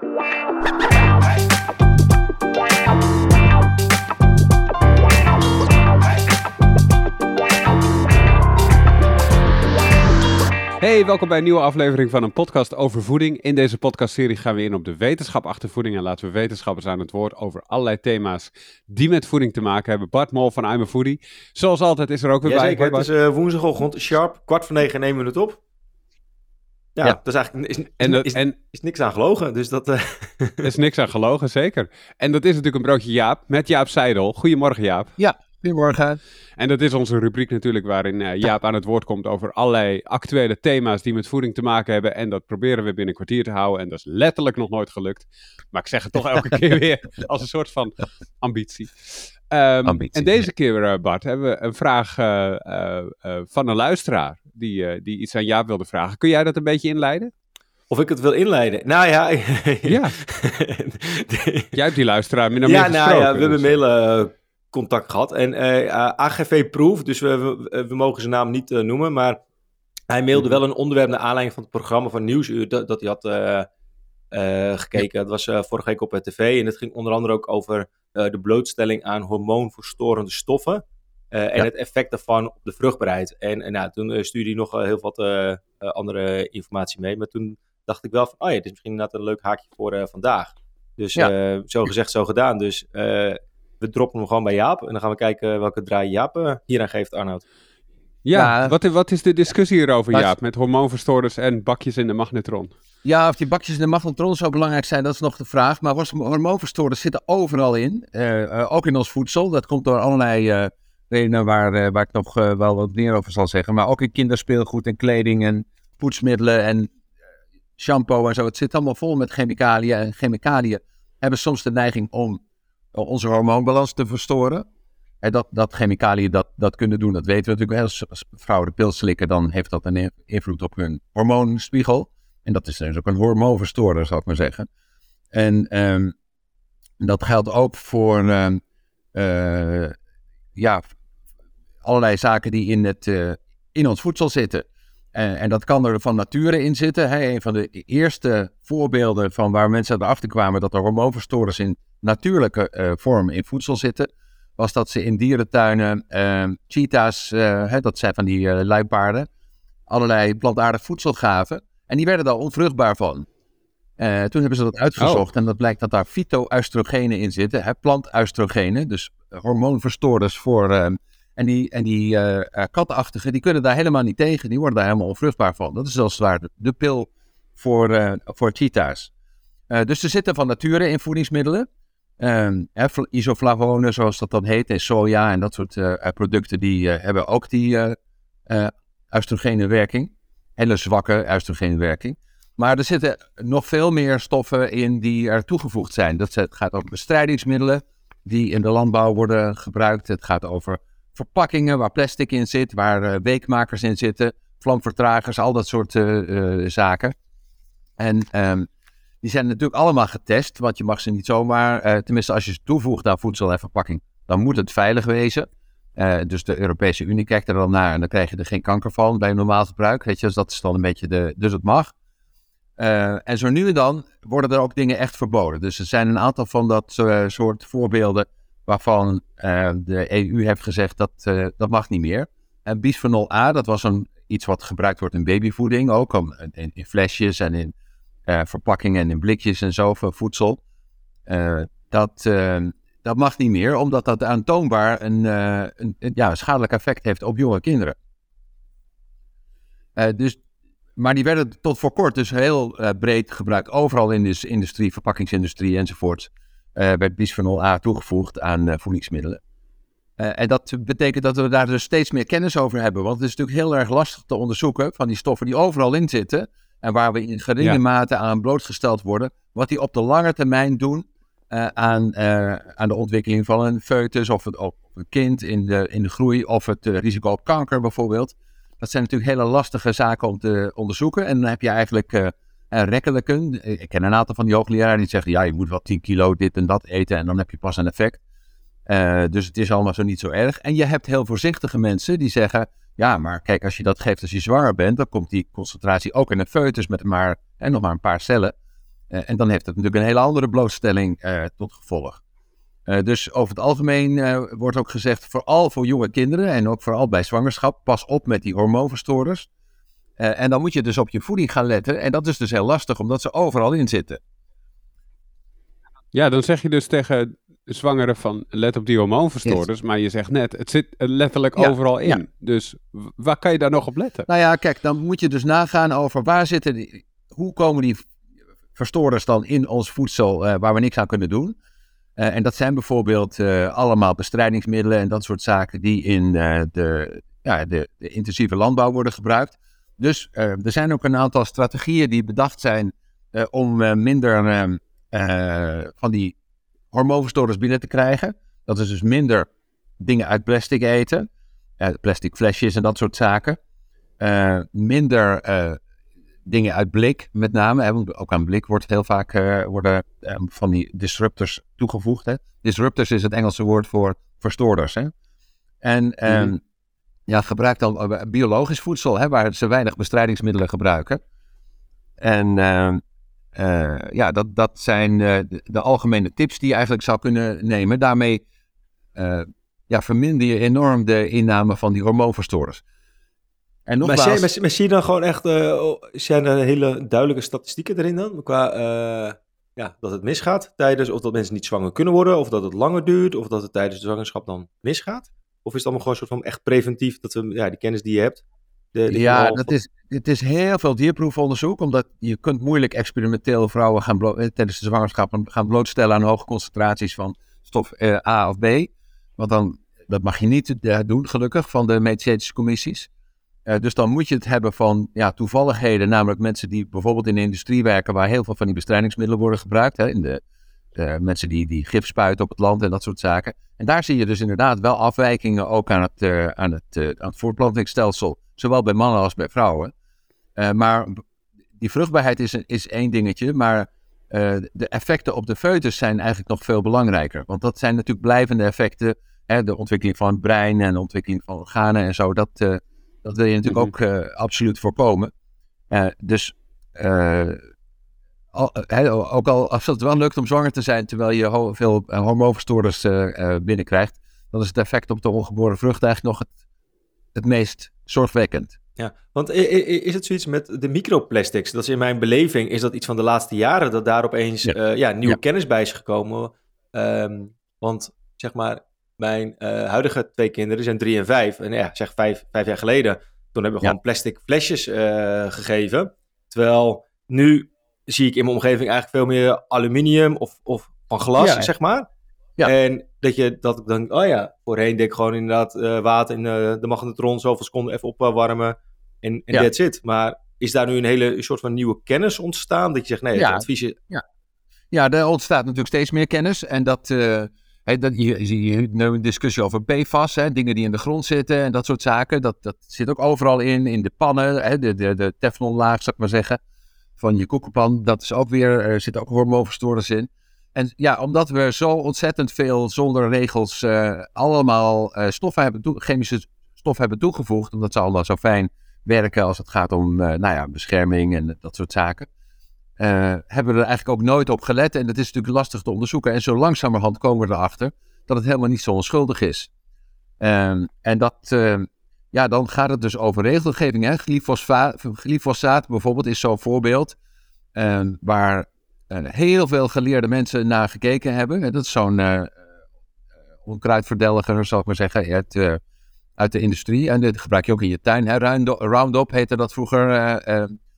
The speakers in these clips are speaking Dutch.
Hey, welkom bij een nieuwe aflevering van een podcast over voeding. In deze podcastserie gaan we in op de wetenschap achter voeding en laten we wetenschappers aan het woord over allerlei thema's die met voeding te maken hebben. Bart Mol van I'm a Foodie. Zoals altijd is er ook weer bij. Jazeker, het is eh, woensdagochtend, sharp, kwart voor negen en één minuut op. Ja, Ja. dat is eigenlijk is, is, En, dat, is, en is niks aan gelogen, dus dat... eh, er is niks aan gelogen, zeker. En dat is natuurlijk een broodje Jaap met Jaap Seidel. Goedemorgen Jaap. Ja, goedemorgen. En dat is onze rubriek natuurlijk waarin eh, Jaap aan het woord komt over allerlei actuele thema's die met voeding te maken hebben. En dat proberen we binnen een kwartier te houden. En dat is letterlijk nog nooit gelukt. Maar ik zeg het toch elke keer weer als een soort van ambitie. Ehm, Ambitie, en deze keer, eh, Bart, hebben we een vraag eh, van een luisteraar die, eh, die iets aan Jaap wilde vragen. Kun jij dat een beetje inleiden? of ik het wil inleiden. Nou ja... Ja. Jij hebt die luisteraar min of ja, meer nou ja, we hebben dus. mail eh, contact gehad. En eh, eh, AGV Proof, dus we, we, we mogen zijn naam niet eh, noemen, maar hij mailde wel een onderwerp naar aanleiding van het programma van Nieuwsuur dat, dat hij had eh, eh, gekeken. Dat was eh, vorige week op het tv en het ging onder andere ook over eh, de blootstelling aan hormoonverstorende stoffen. eh, en Ja. het effect daarvan op de vruchtbaarheid. En, en nou, toen eh, stuurde hij nog eh, heel wat eh, eh, andere informatie mee. Maar toen dacht ik wel van, oh ja, dit is misschien inderdaad een leuk haakje voor eh, vandaag. Dus Ja. eh, zo gezegd, zo gedaan. Dus eh, we droppen hem gewoon bij Jaap. En dan gaan we kijken welke draai Jaap eh, hieraan geeft, Arnoud. Ja, Ja. Wat, wat is de discussie hierover, Jaap? Met hormoonverstoorders en bakjes in de magnetron. Ja, of die bakjes in de magnetron zo belangrijk zijn, dat is nog de vraag. Maar hormoonverstoorders zitten overal in. Eh, eh, ook in ons voedsel. Dat komt door allerlei eh, redenen waar, eh, waar ik nog wel wat meer over zal zeggen. Maar ook in kinderspeelgoed en kleding en poetsmiddelen en shampoo en zo. Het zit allemaal vol met chemicaliën. En chemicaliën hebben soms de neiging om onze hormoonbalans te verstoren. En dat, dat chemicaliën dat, dat kunnen doen, dat weten we natuurlijk. wel. Als, vrouwen de pil slikken, dan heeft dat een invloed op hun hormoonspiegel. En dat is dus ook een hormoonverstoorder, zou ik maar zeggen. En ehm, dat geldt ook voor ehm, eh, ja, allerlei zaken die in, het, eh, in ons voedsel zitten. En, dat kan er van nature in zitten. Een van de eerste voorbeelden van waar mensen erachter kwamen dat er hormoonverstoorders in natuurlijke eh, vorm in voedsel zitten, was dat ze in dierentuinen ehm, cheetahs, eh, hè, dat zijn van die eh, luipaarden, allerlei plantaardig voedsel gaven. En die werden daar onvruchtbaar van. Toen hebben ze dat uitgezocht en dat blijkt dat daar fytoöstrogenen in zitten, hè, plantoestrogenen, dus hormoonverstoorders voor. eh, en die, en die eh, katachtigen, die kunnen daar helemaal niet tegen, die worden daar helemaal onvruchtbaar van. Dat is als het ware de, pil voor, voor cheetahs. Dus er zitten van nature in voedingsmiddelen. Ehm, isoflavonen, zoals dat dan heet, en soja en dat soort eh, eh, producten, die eh, hebben ook die eh, oestrogene werking. Hele zwakke oestrogene werking. Maar er zitten nog veel meer stoffen in die er toegevoegd zijn. Dat gaat over bestrijdingsmiddelen die in de landbouw worden gebruikt. Het gaat over verpakkingen waar plastic in zit, waar weekmakers in zitten, vlamvertragers, al dat soort zaken. En ehm, die zijn natuurlijk allemaal getest, want je mag ze niet zomaar, eh, tenminste als je ze toevoegt aan voedsel en verpakking, dan moet het veilig wezen. Eh, dus de Europese Unie kijkt er dan naar en dan krijg je er geen kanker van bij normaal gebruik. Weet je, dus dat is dan een beetje de, dus het mag. Eh, en zo nu en dan worden er ook dingen echt verboden. Dus er zijn een aantal van dat soort voorbeelden waarvan de EU heeft gezegd dat dat mag niet meer. En bisphenol A, dat was een, iets wat gebruikt wordt in babyvoeding ook, in, in flesjes en in eh, verpakkingen en in blikjes en zo voedsel. Eh, dat, eh, dat mag niet meer, omdat dat aantoonbaar een, een, een, ja, schadelijk effect heeft op jonge kinderen. Dus, maar die werden tot voor kort dus heel breed gebruikt, overal in de industrie, verpakkingsindustrie enzovoort. werd bisphenol A toegevoegd aan voedingsmiddelen. En dat betekent dat we daar dus steeds meer kennis over hebben. Want het is natuurlijk heel erg lastig te onderzoeken van die stoffen die overal in zitten. En waar we in geringe Ja. mate aan blootgesteld worden. Wat die op de lange termijn doen eh, aan, eh, aan de ontwikkeling van een foetus of, het, of een kind in de, in de groei. Of het eh, risico op kanker bijvoorbeeld. Dat zijn natuurlijk hele lastige zaken om te onderzoeken. En dan heb je eigenlijk rekkelijken. Ik ken een aantal van die hoogleraren die zeggen... ja, je moet wel 10 kilo dit en dat eten en dan heb je pas een effect. Dus het is allemaal zo niet zo erg. En je hebt heel voorzichtige mensen die zeggen... ja, maar kijk, als je dat geeft als je zwanger bent... dan komt die concentratie ook in een foetus met maar, hè, nog maar een paar cellen. Eh, en dan heeft het natuurlijk een hele andere blootstelling eh, tot gevolg. Eh, dus over het algemeen wordt ook gezegd, vooral voor jonge kinderen en ook vooral bij zwangerschap, pas op met die hormoonverstoorders. En dan moet je dus op je voeding gaan letten. En dat is dus heel lastig, omdat ze overal in zitten. Ja, dan zeg je dus tegen zwangeren van let op die hormoonverstoorders. Maar je zegt net, het zit er letterlijk Ja, overal in. ja. Dus waar kan je daar nog op letten? Nou ja, kijk, dan moet je dus nagaan over waar zitten die, hoe komen die verstoorders dan in ons voedsel eh, waar we niks aan kunnen doen. Eh, en dat zijn bijvoorbeeld eh, allemaal bestrijdingsmiddelen en dat soort zaken die in de, ja, de, de intensieve landbouw worden gebruikt. Dus er zijn ook een aantal strategieën die bedacht zijn om minder van die hormoonverstoorders binnen te krijgen. Dat is dus minder dingen uit plastic eten, plastic flesjes en dat soort zaken. Eh, minder eh, dingen uit blik, met name. Hè, want ook aan blik wordt heel vaak eh, worden, van die disruptors toegevoegd. Hè. Disruptors is het Engelse woord voor verstoorders. Hè. En ehm, Mhm. ja, gebruik dan biologisch voedsel, hè, waar ze weinig bestrijdingsmiddelen gebruiken. En eh, ja, dat, dat zijn eh, de, de algemene tips die je eigenlijk zou kunnen nemen. Daarmee eh, ja, verminder je enorm de inname van die hormoonverstoorders. En Maar nogmaals, zie, maar, maar zie je dan gewoon echt, eh, oh, zijn er hele duidelijke statistieken erin dan? Qua ja, dat het misgaat tijdens, of dat mensen niet zwanger kunnen worden, of dat het langer duurt, of dat het tijdens de zwangerschap dan misgaat? Of is het allemaal gewoon een soort van echt preventief, dat we, ja, die kennis die je hebt? De, Ja, dat is, het is heel veel dierproefonderzoek, omdat je kunt moeilijk experimenteel vrouwen gaan eh, tijdens de zwangerschap gaan blootstellen aan hoge concentraties van stof eh, A of B. Want dan, dat mag je niet eh, doen, gelukkig, van de medicijnische commissies. Eh, dus dan moet je het hebben van ja, toevalligheden, namelijk mensen die bijvoorbeeld in de industrie werken, waar heel veel van die bestrijdingsmiddelen worden gebruikt. Hè, in de, de mensen die, die gif spuiten op het land en dat soort zaken. En daar zie je dus inderdaad wel afwijkingen ook aan het, eh, aan het, eh, aan het voortplantingsstelsel. Zowel bij mannen als bij vrouwen. Maar die vruchtbaarheid is, een- is één dingetje. Maar de effecten op de foetus zijn eigenlijk nog veel belangrijker. Want dat zijn natuurlijk blijvende effecten. Hè, de ontwikkeling van het brein en de ontwikkeling van organen en zo. Dat, dat wil je natuurlijk ook eh, absoluut voorkomen. Dus al, hè, ook al als het wel lukt om zwanger te zijn terwijl je ho- veel eh, hormoonverstoorders eh, eh, binnenkrijgt, dan is het effect op de ongeboren vrucht eigenlijk nog het, het meest zorgwekkend. Ja, want is het zoiets met de microplastics? Dat is in mijn beleving, is dat iets van de laatste jaren, dat daar opeens Ja. ja. ja, nieuwe Ja. kennis bij is gekomen. Ehm, want zeg maar, mijn eh, huidige twee kinderen zijn drie en vijf. En ja, zeg vijf, vijf jaar geleden, toen hebben we Ja. gewoon plastic flesjes eh, gegeven. Terwijl nu zie ik in mijn omgeving eigenlijk veel meer aluminium of, of van glas, Ja. zeg maar. Ja. En dat je dat ik dan, oh ja, voorheen deed ik gewoon inderdaad eh, water in eh, de magnetron zoveel seconden even opwarmen. En, en Ja. that's it. Maar is daar nu een hele soort van nieuwe kennis ontstaan? Dat je zegt, nee, Ja. het advies is... Ja, er ontstaat natuurlijk steeds meer kennis. En dat, eh, hè, dat je, nu een discussie over PFAS, hè, dingen die in de grond zitten en dat soort zaken. Dat, dat zit ook overal in, in de pannen, hè, de, de, de teflonlaag, zou ik maar zeggen, van je koekenpan. Dat is ook weer, er zitten ook hormoonverstoorders in. En ja, omdat we zo ontzettend veel zonder regels eh, allemaal eh, stoffen hebben chemische stoffen hebben toegevoegd, omdat ze allemaal zo fijn werken als het gaat om eh, nou ja, bescherming en dat soort zaken. hebben we er eigenlijk ook nooit op gelet. En dat is natuurlijk lastig te onderzoeken. En zo langzamerhand komen we erachter dat het helemaal niet zo onschuldig is. Ehm, en dat, ehm, ja, dan gaat het dus over regelgeving. Hè? Glyfosaat bijvoorbeeld is zo'n voorbeeld. ehm, waar eh, heel veel geleerde mensen naar gekeken hebben. En dat is zo'n eh, eh, onkruidverdelger, zal ik maar zeggen, uit, uit de industrie. En dit gebruik je ook in je tuin. Hè? Roundup, heette dat vroeger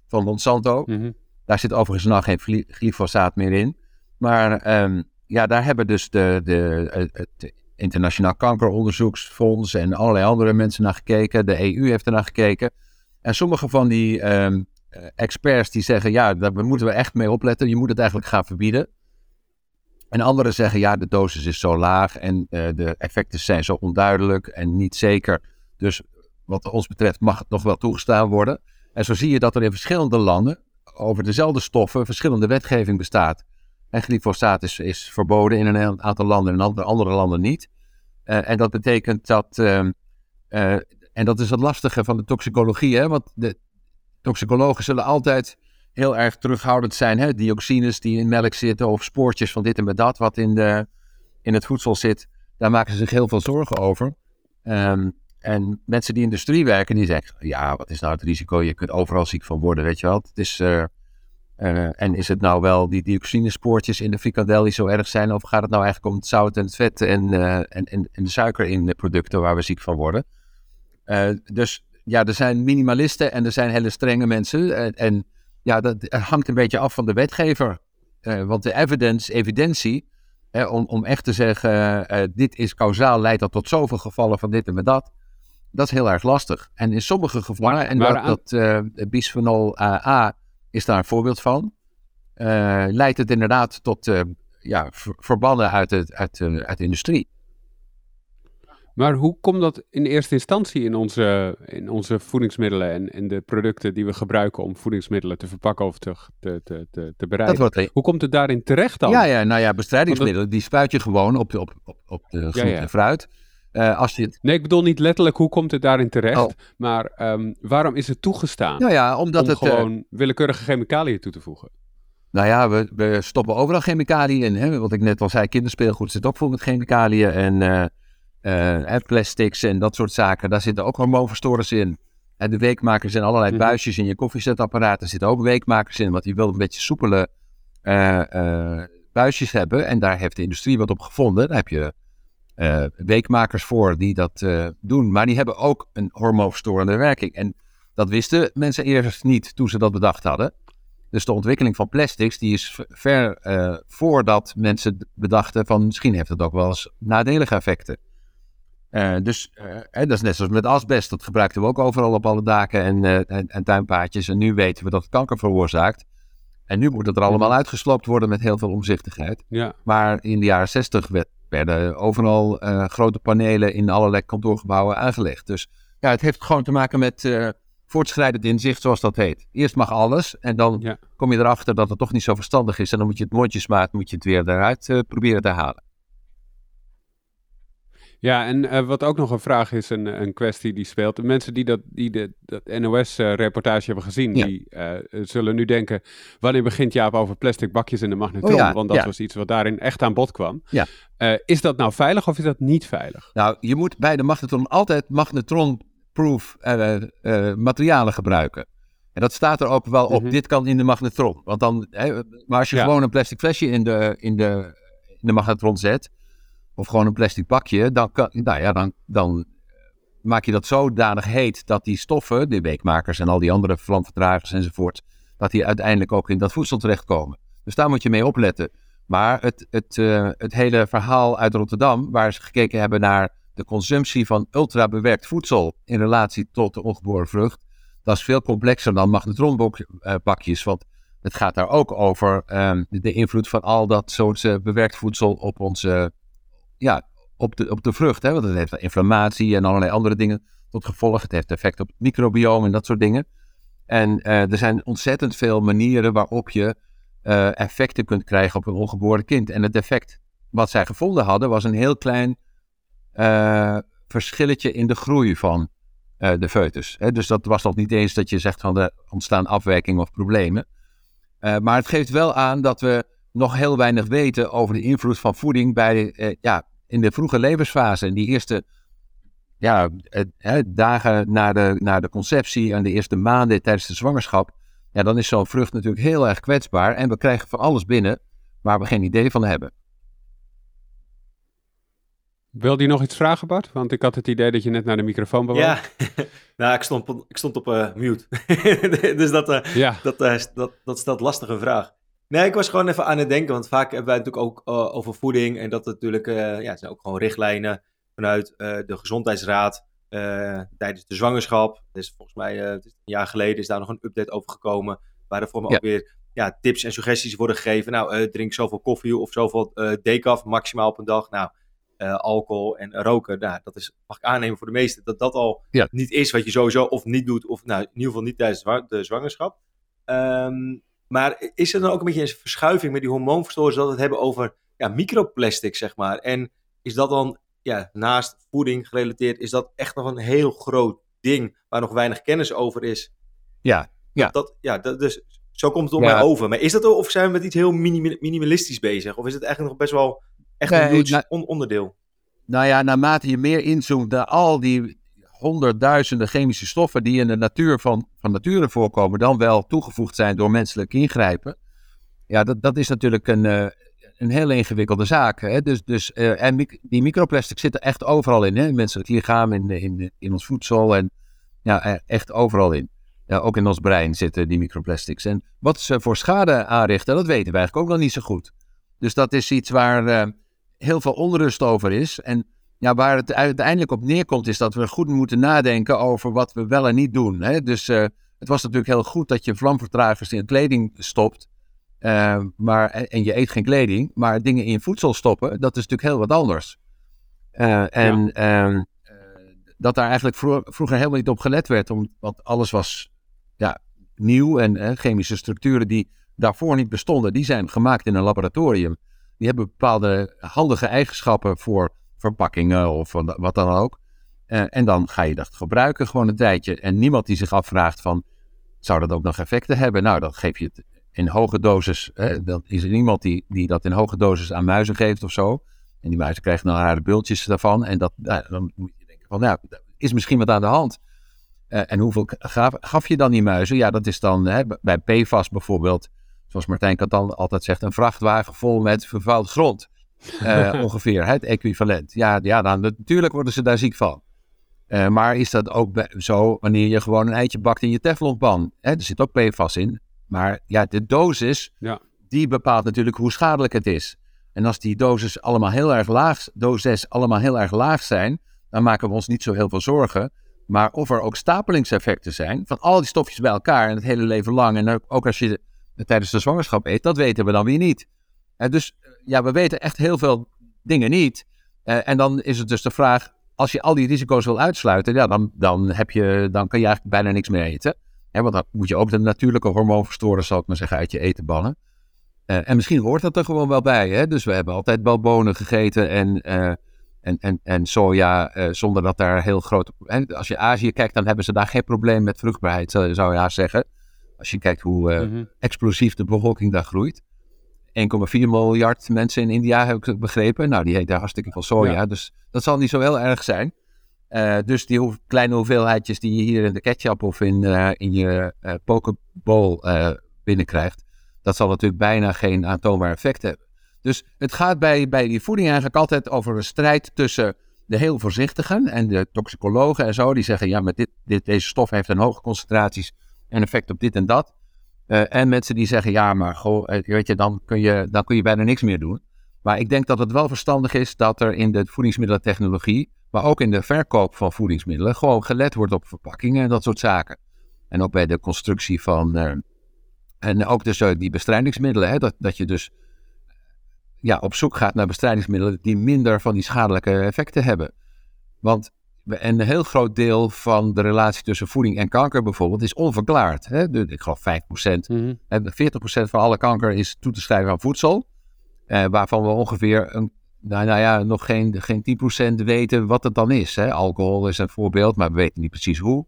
van Monsanto. Mhm. Daar zit overigens nog geen gly- glyfosaat meer in. Maar ehm, ja, daar hebben dus de, de, het Internationaal Kankeronderzoeksfonds en allerlei andere mensen naar gekeken. De EU heeft er naar gekeken. En sommige van die ehm, eh, experts die zeggen, ja, daar moeten we echt mee opletten. Je moet het eigenlijk gaan verbieden. En anderen zeggen, ja, de dosis is zo laag en eh, de effecten zijn zo onduidelijk en niet zeker. Dus wat ons betreft mag het nog wel toegestaan worden. En zo zie je dat er in verschillende landen over dezelfde stoffen verschillende wetgeving bestaat. En glyfosaat is, verboden in een aantal landen en in andere- landen niet. Eh, en dat betekent dat, ehm, eh, en dat is het lastige van de toxicologie, hè, want de toxicologen zullen altijd heel erg terughoudend zijn. Hè? Dioxines die in melk zitten of spoortjes van dit en dat wat in, de, in het voedsel zit. Daar maken ze zich heel veel zorgen over. Ehm, en mensen die in de industrie werken, die zeggen, ja, wat is nou het risico? Je kunt overal ziek van worden, weet je wel. Het is, uh, uh, en is het nou wel die dioxinespoortjes in de frikandel die zo erg zijn? Of gaat het nou eigenlijk om het zout en het vet en, uh, en, en, en, de suiker in de producten waar we ziek van worden? dus ja, er zijn minimalisten en er zijn hele strenge mensen. En, en ja, dat hangt een beetje af van de wetgever. want de evidence, evidentie, om, om echt te zeggen, dit is kausaal, leidt dat tot zoveel gevallen van dit en met dat dat is heel erg lastig. En in sommige gevallen, en dat, dat bisphenol A is daar een voorbeeld van, uh, leidt het inderdaad tot uh, ja, verbannen uit, het, uit, uit de industrie. Maar hoe komt dat in eerste instantie in onze, in onze voedingsmiddelen en, en de producten die we gebruiken om voedingsmiddelen te verpakken of te, te, te, te bereiden? Hoe komt het daarin terecht dan? Ja, ja nou ja, bestrijdingsmiddelen, die spuit je gewoon op, op, op, op de groente ja, ja. en fruit. Uh, als je Nee, ik bedoel niet letterlijk hoe komt het daarin terecht, oh. maar um, waarom is het toegestaan nou ja, omdat om het, gewoon uh, willekeurige chemicaliën toe te voegen? Nou ja, we, we stoppen overal chemicaliën in. Hè? Wat ik net al zei, kinderspeelgoed zit ook vol met chemicaliën en uh, plastics en dat soort zaken. Daar zitten ook hormoonverstorers in. En de weekmakers en allerlei mm -hmm. buisjes in je koffiezetapparaat. Daar zitten ook weekmakers in, want die wil een beetje soepele buisjes hebben. En daar heeft de industrie wat op gevonden. Daar heb je uh, weekmakers voor die dat uh, doen. Maar die hebben ook een hormoonverstorende werking. En dat wisten mensen eerst niet toen ze dat bedacht hadden. Dus de ontwikkeling van plastics, die is ver uh, voordat mensen bedachten van misschien heeft het ook wel eens nadelige effecten. dus dat is net zoals met asbest, dat gebruikten we ook overal op alle daken en, en, en tuinpaadjes. En nu weten we dat het kanker veroorzaakt. En nu moet het er allemaal uitgesloopt worden met heel veel omzichtigheid. Ja. Maar in de jaren 60 werd werden overal uh, grote panelen in allerlei kantoorgebouwen aangelegd. Dus ja, het heeft gewoon te maken met uh, voortschrijdend inzicht, zoals dat heet. Eerst mag alles en dan ja. kom je erachter dat het toch niet zo verstandig is. En dan moet je het mondjesmaat moet je het weer eruit uh, proberen te halen. Ja, en uh, wat ook nog een vraag is, een, een kwestie die speelt. De mensen die dat, die de, dat NOS-reportage uh, hebben gezien, ja. die uh, zullen nu denken... wanneer begint Jaap over plastic bakjes in de magnetron? Oh ja, Want dat ja. was iets wat daarin echt aan bod kwam. Ja. is dat nou veilig of is dat niet veilig? Nou, je moet bij de magnetron altijd magnetron-proof materialen gebruiken. En dat staat er ook wel op, mm -hmm. dit kan in de magnetron. Want dan, hè, maar als je gewoon een plastic flesje in de, in de, in de magnetron zet of gewoon een plastic bakje, dan, kan, nou ja, dan, dan maak je dat zodanig heet dat die stoffen, de weekmakers en al die andere vlamvertragers enzovoort, dat die uiteindelijk ook in dat voedsel terechtkomen. Dus daar moet je mee opletten. Maar het, het, uh, het hele verhaal uit Rotterdam, waar ze gekeken hebben naar de consumptie van ultrabewerkt voedsel in relatie tot de ongeboren vrucht, dat is veel complexer dan magnetronbakjes. Want het gaat daar ook over um, de invloed van al dat soort bewerkt voedsel op onze ja, op, de, op de vrucht. Hè? Want het heeft inflammatie en allerlei andere dingen tot gevolg. Het heeft effect op het microbiome en dat soort dingen. En uh, er zijn ontzettend veel manieren waarop je uh, effecten kunt krijgen op een ongeboren kind. En het effect wat zij gevonden hadden was een heel klein uh, verschilletje in de groei van de foetus. Hè? Dus dat was nog niet eens dat je zegt van er ontstaan afwijkingen of problemen. maar het geeft wel aan dat we nog heel weinig weten over de invloed van voeding bij, eh, ja, in de vroege levensfase. In die eerste ja, eh, dagen na de, na de conceptie en de eerste maanden tijdens de zwangerschap. Ja, dan is zo'n vrucht natuurlijk heel erg kwetsbaar. En we krijgen van alles binnen waar we geen idee van hebben. Wilde je nog iets vragen, Bart? Want ik had het idee dat je net naar de microfoon bewoog. Ja, nou, ik stond, ik stond op uh, mute. dus dat, uh, ja. dat, uh, dat, dat stelt lastige vraag. Nee, ik was gewoon even aan het denken, want vaak hebben wij natuurlijk ook uh, over voeding en dat natuurlijk, uh, ja, zijn ook gewoon richtlijnen vanuit uh, de gezondheidsraad tijdens de zwangerschap. Dus volgens mij, een jaar geleden is daar nog een update over gekomen, waar er voor me ja. ook weer ja, tips en suggesties worden gegeven. Nou, drink zoveel koffie of zoveel decaf maximaal op een dag. Nou, alcohol en roken, nou, dat is, mag ik aannemen voor de meesten, dat dat al ja. niet is wat je sowieso of niet doet, of nou, in ieder geval niet tijdens de zwangerschap. Um, maar is er dan ook een beetje een verschuiving met die hormoonverstorers dat we het hebben over ja, microplastic, zeg maar? En is dat dan ja, naast voeding gerelateerd, is dat echt nog een heel groot ding waar nog weinig kennis over is? Ja, ja. Dat, ja dat, dus Zo komt het op Ja. mij over. Maar is dat of zijn we met iets heel minimalistisch bezig? Of is het eigenlijk nog best wel echt een huge nou- on- onderdeel? Nou ja, naarmate je meer inzoomt naar al die honderdduizenden chemische stoffen die in de natuur van, van nature voorkomen, dan wel toegevoegd zijn door menselijk ingrijpen. Ja, dat, dat is natuurlijk een, eh, een heel ingewikkelde zaak. Hè? Dus, dus, eh, en die microplastics zitten echt overal in. Hè? In menselijk lichaam, in, in, in ons voedsel en ja, eh, echt overal in. Ja, ook in ons brein zitten die microplastics. En wat ze voor schade aanrichten, dat weten we eigenlijk ook nog niet zo goed. Dus dat is iets waar eh, heel veel onrust over is. En ja, waar het uiteindelijk op neerkomt, is dat we goed moeten nadenken over wat we wel en niet doen. Hè? Dus eh, het was natuurlijk heel goed dat je vlamvertragers in kleding stopt. eh, maar, en, je eet geen kleding, maar dingen in je voedsel stoppen, dat is natuurlijk heel wat anders. Eh, en ehm, eh, dat daar eigenlijk vro- vroeger helemaal niet op gelet werd, om, want alles was ja, nieuw en chemische structuren die daarvoor niet bestonden, die zijn gemaakt in een laboratorium. Die hebben bepaalde handige eigenschappen voor verpakkingen of wat dan ook. Eh, en dan ga je dat gebruiken gewoon een tijdje. En niemand die zich afvraagt van, zou dat ook nog effecten hebben? Nou, dan geef je het in hoge dosis. Hè, dan is er niemand die, die dat in hoge dosis aan muizen geeft of zo. En die muizen krijgen dan rare bultjes daarvan. En dat, nou, dan moet je denken van, nou, is misschien wat aan de hand. Eh, en hoeveel gaf, gaf je dan die muizen? Ja, dat is dan hè, bij PFAS bijvoorbeeld, zoals Martijn Katan altijd zegt, een vrachtwagen vol met vervuild grond. Eh, ongeveer, het equivalent. Ja, ja dan, natuurlijk worden ze daar ziek van. Eh, maar is dat ook zo wanneer je gewoon een eitje bakt in je teflonpan? Hè, er zit ook PFAS in. Maar ja, de dosis, Ja. die bepaalt natuurlijk hoe schadelijk het is. En als die dosis allemaal heel erg laag, doses allemaal heel erg laag zijn, dan maken we ons niet zo heel veel zorgen. Maar of er ook stapelingseffecten zijn van al die stofjes bij elkaar en het hele leven lang. En ook- als je tijdens de zwangerschap eet, dat weten we dan weer niet. Eh, dus eh, ja, we weten echt heel veel dingen niet. Eh, en dan is het dus de vraag, als je al die risico's wil uitsluiten, ja, dan, dan, heb je, dan kan je eigenlijk bijna niks meer eten. Hè, want dan moet je ook de natuurlijke hormoonverstoorders, zal ik maar zeggen, uit je eten bannen. Eh, en misschien hoort dat er gewoon wel bij. Hè? Dus we hebben altijd wel bonen gegeten en, en, en, en soja, zonder dat daar heel grote... hè, als je Azië kijkt, dan hebben ze daar geen probleem met vruchtbaarheid, zou je haast zeggen. Als je kijkt hoe Mhm. explosief de bevolking daar groeit. 1,4 miljard mensen in India, heb ik begrepen. Nou, die heet daar hartstikke veel soja. Ja. Dus dat zal niet zo heel erg zijn. Eh, dus die hoe- kleine hoeveelheidjes die je hier in de ketchup of in, eh, in je eh pokeball binnenkrijgt, dat zal natuurlijk bijna geen aantoonbaar effect hebben. Dus het gaat bij, bij die voeding eigenlijk altijd over een strijd tussen de heel voorzichtigen en de toxicologen en zo. Die zeggen, ja, maar dit, dit, deze stof heeft een hoge concentraties en effect op dit en dat. Eh, en mensen die zeggen, ja, maar goh, eh, weet je, dan kun je, dan kun je bijna niks meer doen. Maar ik denk dat het wel verstandig is dat er in de voedingsmiddelentechnologie, maar ook in de verkoop van voedingsmiddelen, gewoon gelet wordt op verpakkingen en dat soort zaken. En ook bij de constructie van, eh, en ook dus eh, die bestrijdingsmiddelen, hè, dat, dat je dus ja, op zoek gaat naar bestrijdingsmiddelen die minder van die schadelijke effecten hebben. Want we- een heel groot deel van de relatie tussen voeding en kanker bijvoorbeeld is onverklaard. Hè? De, ik geloof 5%. Mhm. En 40% van alle kanker is toe te schrijven aan voedsel. Eh, waarvan we ongeveer een, nou, nou ja, nog geen, geen 10% weten wat het dan is. Hè? Alcohol is een voorbeeld, maar we weten niet precies hoe.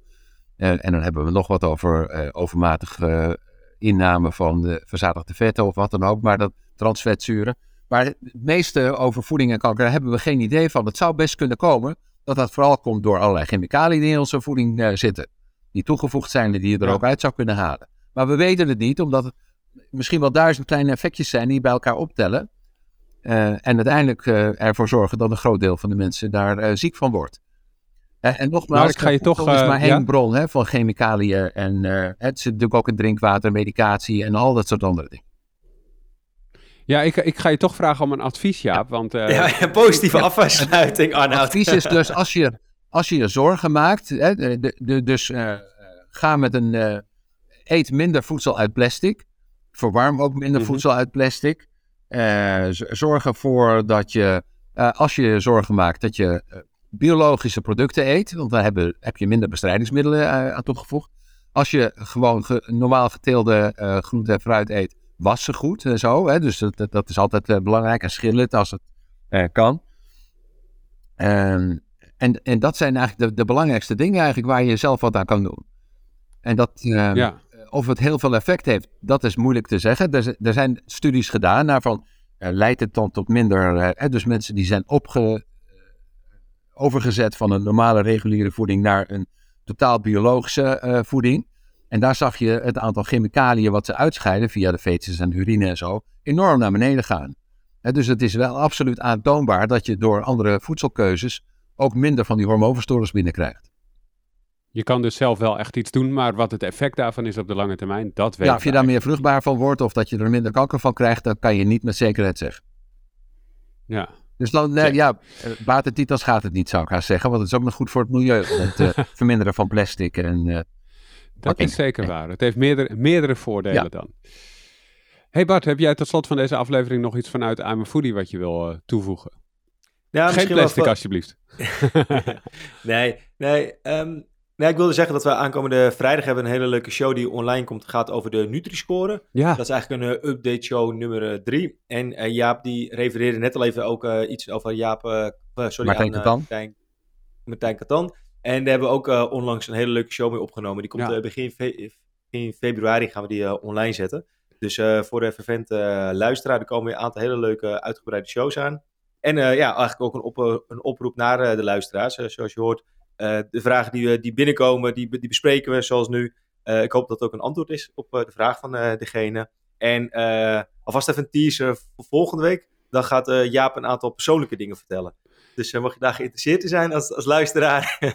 Eh, en dan hebben we nog wat over eh overmatige inname van de verzadigde vetten of wat dan ook. Maar dat transvetzuren. Maar het meeste over voeding en kanker daar hebben we geen idee van. Het zou best kunnen komen dat dat vooral komt door allerlei chemicaliën die in onze voeding eh, zitten. Die toegevoegd zijn en die je er Ja. ook uit zou kunnen halen. Maar we weten het niet, omdat het misschien wel duizend kleine effectjes zijn die bij elkaar optellen. eh, en uiteindelijk eh, ervoor zorgen dat een groot deel van de mensen daar ziek van wordt. En nogmaals, Maar ik ga je voedsel toch, is maar één ja? bron hè, van chemicaliën. En het zit natuurlijk ook in drinkwater, medicatie en al dat soort andere dingen. Ja, ik, ik ga je toch vragen om een advies, Jaap. Want eh, Ja, ja, positieve afsluiting, Arnoud. advies is dus als je als je, je zorgen maakt, hè, de, de, dus eh, ga met een, eh, eet minder voedsel uit plastic, verwarm ook minder Mhm. voedsel uit plastic. Eh, zorg ervoor dat je, eh, als je je zorgen maakt, dat je eh, biologische producten eet, want daar hebben, heb je minder bestrijdingsmiddelen aan toegevoegd. Als je gewoon ge- normaal geteelde eh groente en fruit eet, was ze goed en zo. Hè? Dus dat, is altijd eh, belangrijk en schil het als het eh, kan. Ehm, en, en dat zijn eigenlijk de, de belangrijkste dingen eigenlijk waar je zelf wat aan kan doen. En dat, ehm, ja. of het heel veel effect heeft, dat is moeilijk te zeggen. Er, er zijn studies gedaan naar van, eh, leidt het dan tot minder, hè, dus mensen die zijn opge, overgezet van een normale reguliere voeding naar een totaal biologische voeding. En daar zag je het aantal chemicaliën wat ze uitscheiden via de feces en urine en zo, enorm naar beneden gaan. Dus het is wel absoluut aantoonbaar dat je door andere voedselkeuzes ook minder van die hormoonverstoorders binnenkrijgt. Je kan dus zelf wel echt iets doen, maar wat het effect daarvan is op de lange termijn, dat weet Ja, of je daar meer vruchtbaar van wordt of dat je er minder kanker van krijgt, dat kan je niet met zekerheid zeggen. Ja. Dus dan, nee, ja, eh, baat het niet, als gaat het niet, zou ik haast zeggen. Want het is ook nog goed voor het milieu. Het eh, verminderen van plastic en... eh, Dat is zeker waar. Het heeft meerdere, meerdere voordelen Ja. dan. Hey Bart, heb jij tot slot van deze aflevering nog iets vanuit I'm a Foodie wat je wil eh, toevoegen? Ja, Geen misschien wel plastic voor- alsjeblieft. nee, nee, ehm, nee, ik wilde zeggen dat we aankomende vrijdag hebben een hele leuke show die online komt. Het gaat over de Nutri-score. Ja, Dat is eigenlijk een eh, update show nummer 3. En eh, Jaap die refereerde net al even ook eh, iets over Jaap, eh, eh, sorry, Martijn aan, eh, Catan. Martijn, Martijn Catan. En daar hebben we ook eh, onlangs een hele leuke show mee opgenomen. Die komt Ja. eh, begin, fe- begin februari gaan we die eh, online zetten. Dus voor de vervente luisteraar, er komen weer een aantal hele leuke uitgebreide shows aan. En ja, eigenlijk ook een, op, een oproep naar de luisteraars. Zoals je hoort, de vragen die, die binnenkomen, die, die bespreken we zoals nu. Ik hoop dat het ook een antwoord is op de vraag van degene. En alvast even een teaser voor volgende week. Dan gaat Jaap een aantal persoonlijke dingen vertellen. Dus eh, mocht je daar geïnteresseerd in zijn als, als luisteraar,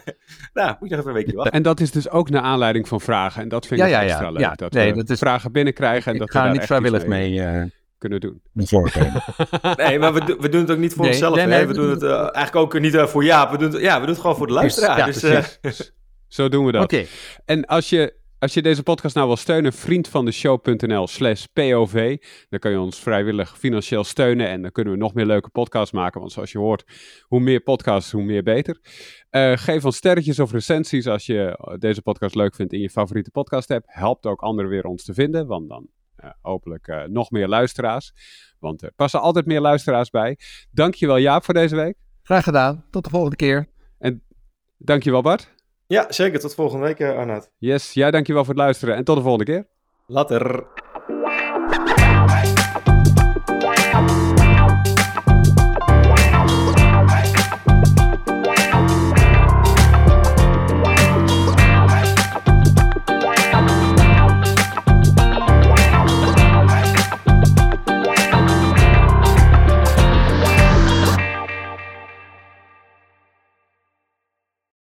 nou, moet je nog even een weekje wachten. en dat is dus ook naar aanleiding van vragen. En dat vind Ja, ik ja, extra ja. leuk. Ja, dat nee, we dat is- vragen binnenkrijgen en ik dat we daar niet vrijwillig mee eh kunnen doen. Nee, maar we, do- we doen het ook niet voor Nee, onszelf. nee, we we doen het eh, eigenlijk ook niet voor Jaap. We doen het, ja, we doen het gewoon voor de luisteraar. Ja, dus, eh, precies. Zo doen we dat. Oké, En als je, als je deze podcast nou wil steunen, vriendvandeshow.nl slash POV. Dan kun je ons vrijwillig financieel steunen en dan kunnen we nog meer leuke podcasts maken. Want zoals je hoort, hoe meer podcasts, hoe meer beter. Eh, geef ons sterretjes of recensies als je deze podcast leuk vindt in je favoriete podcast app. Helpt ook anderen weer ons te vinden, want dan eh, hopelijk eh, nog meer luisteraars. Want er passen altijd meer luisteraars bij. Dankjewel Jaap voor deze week. graag gedaan. Tot de volgende keer. Dankjewel Bart. Ja, zeker. Tot volgende week, eh, Arnoud. Yes, jij dankjewel voor het luisteren en tot de volgende keer. Later.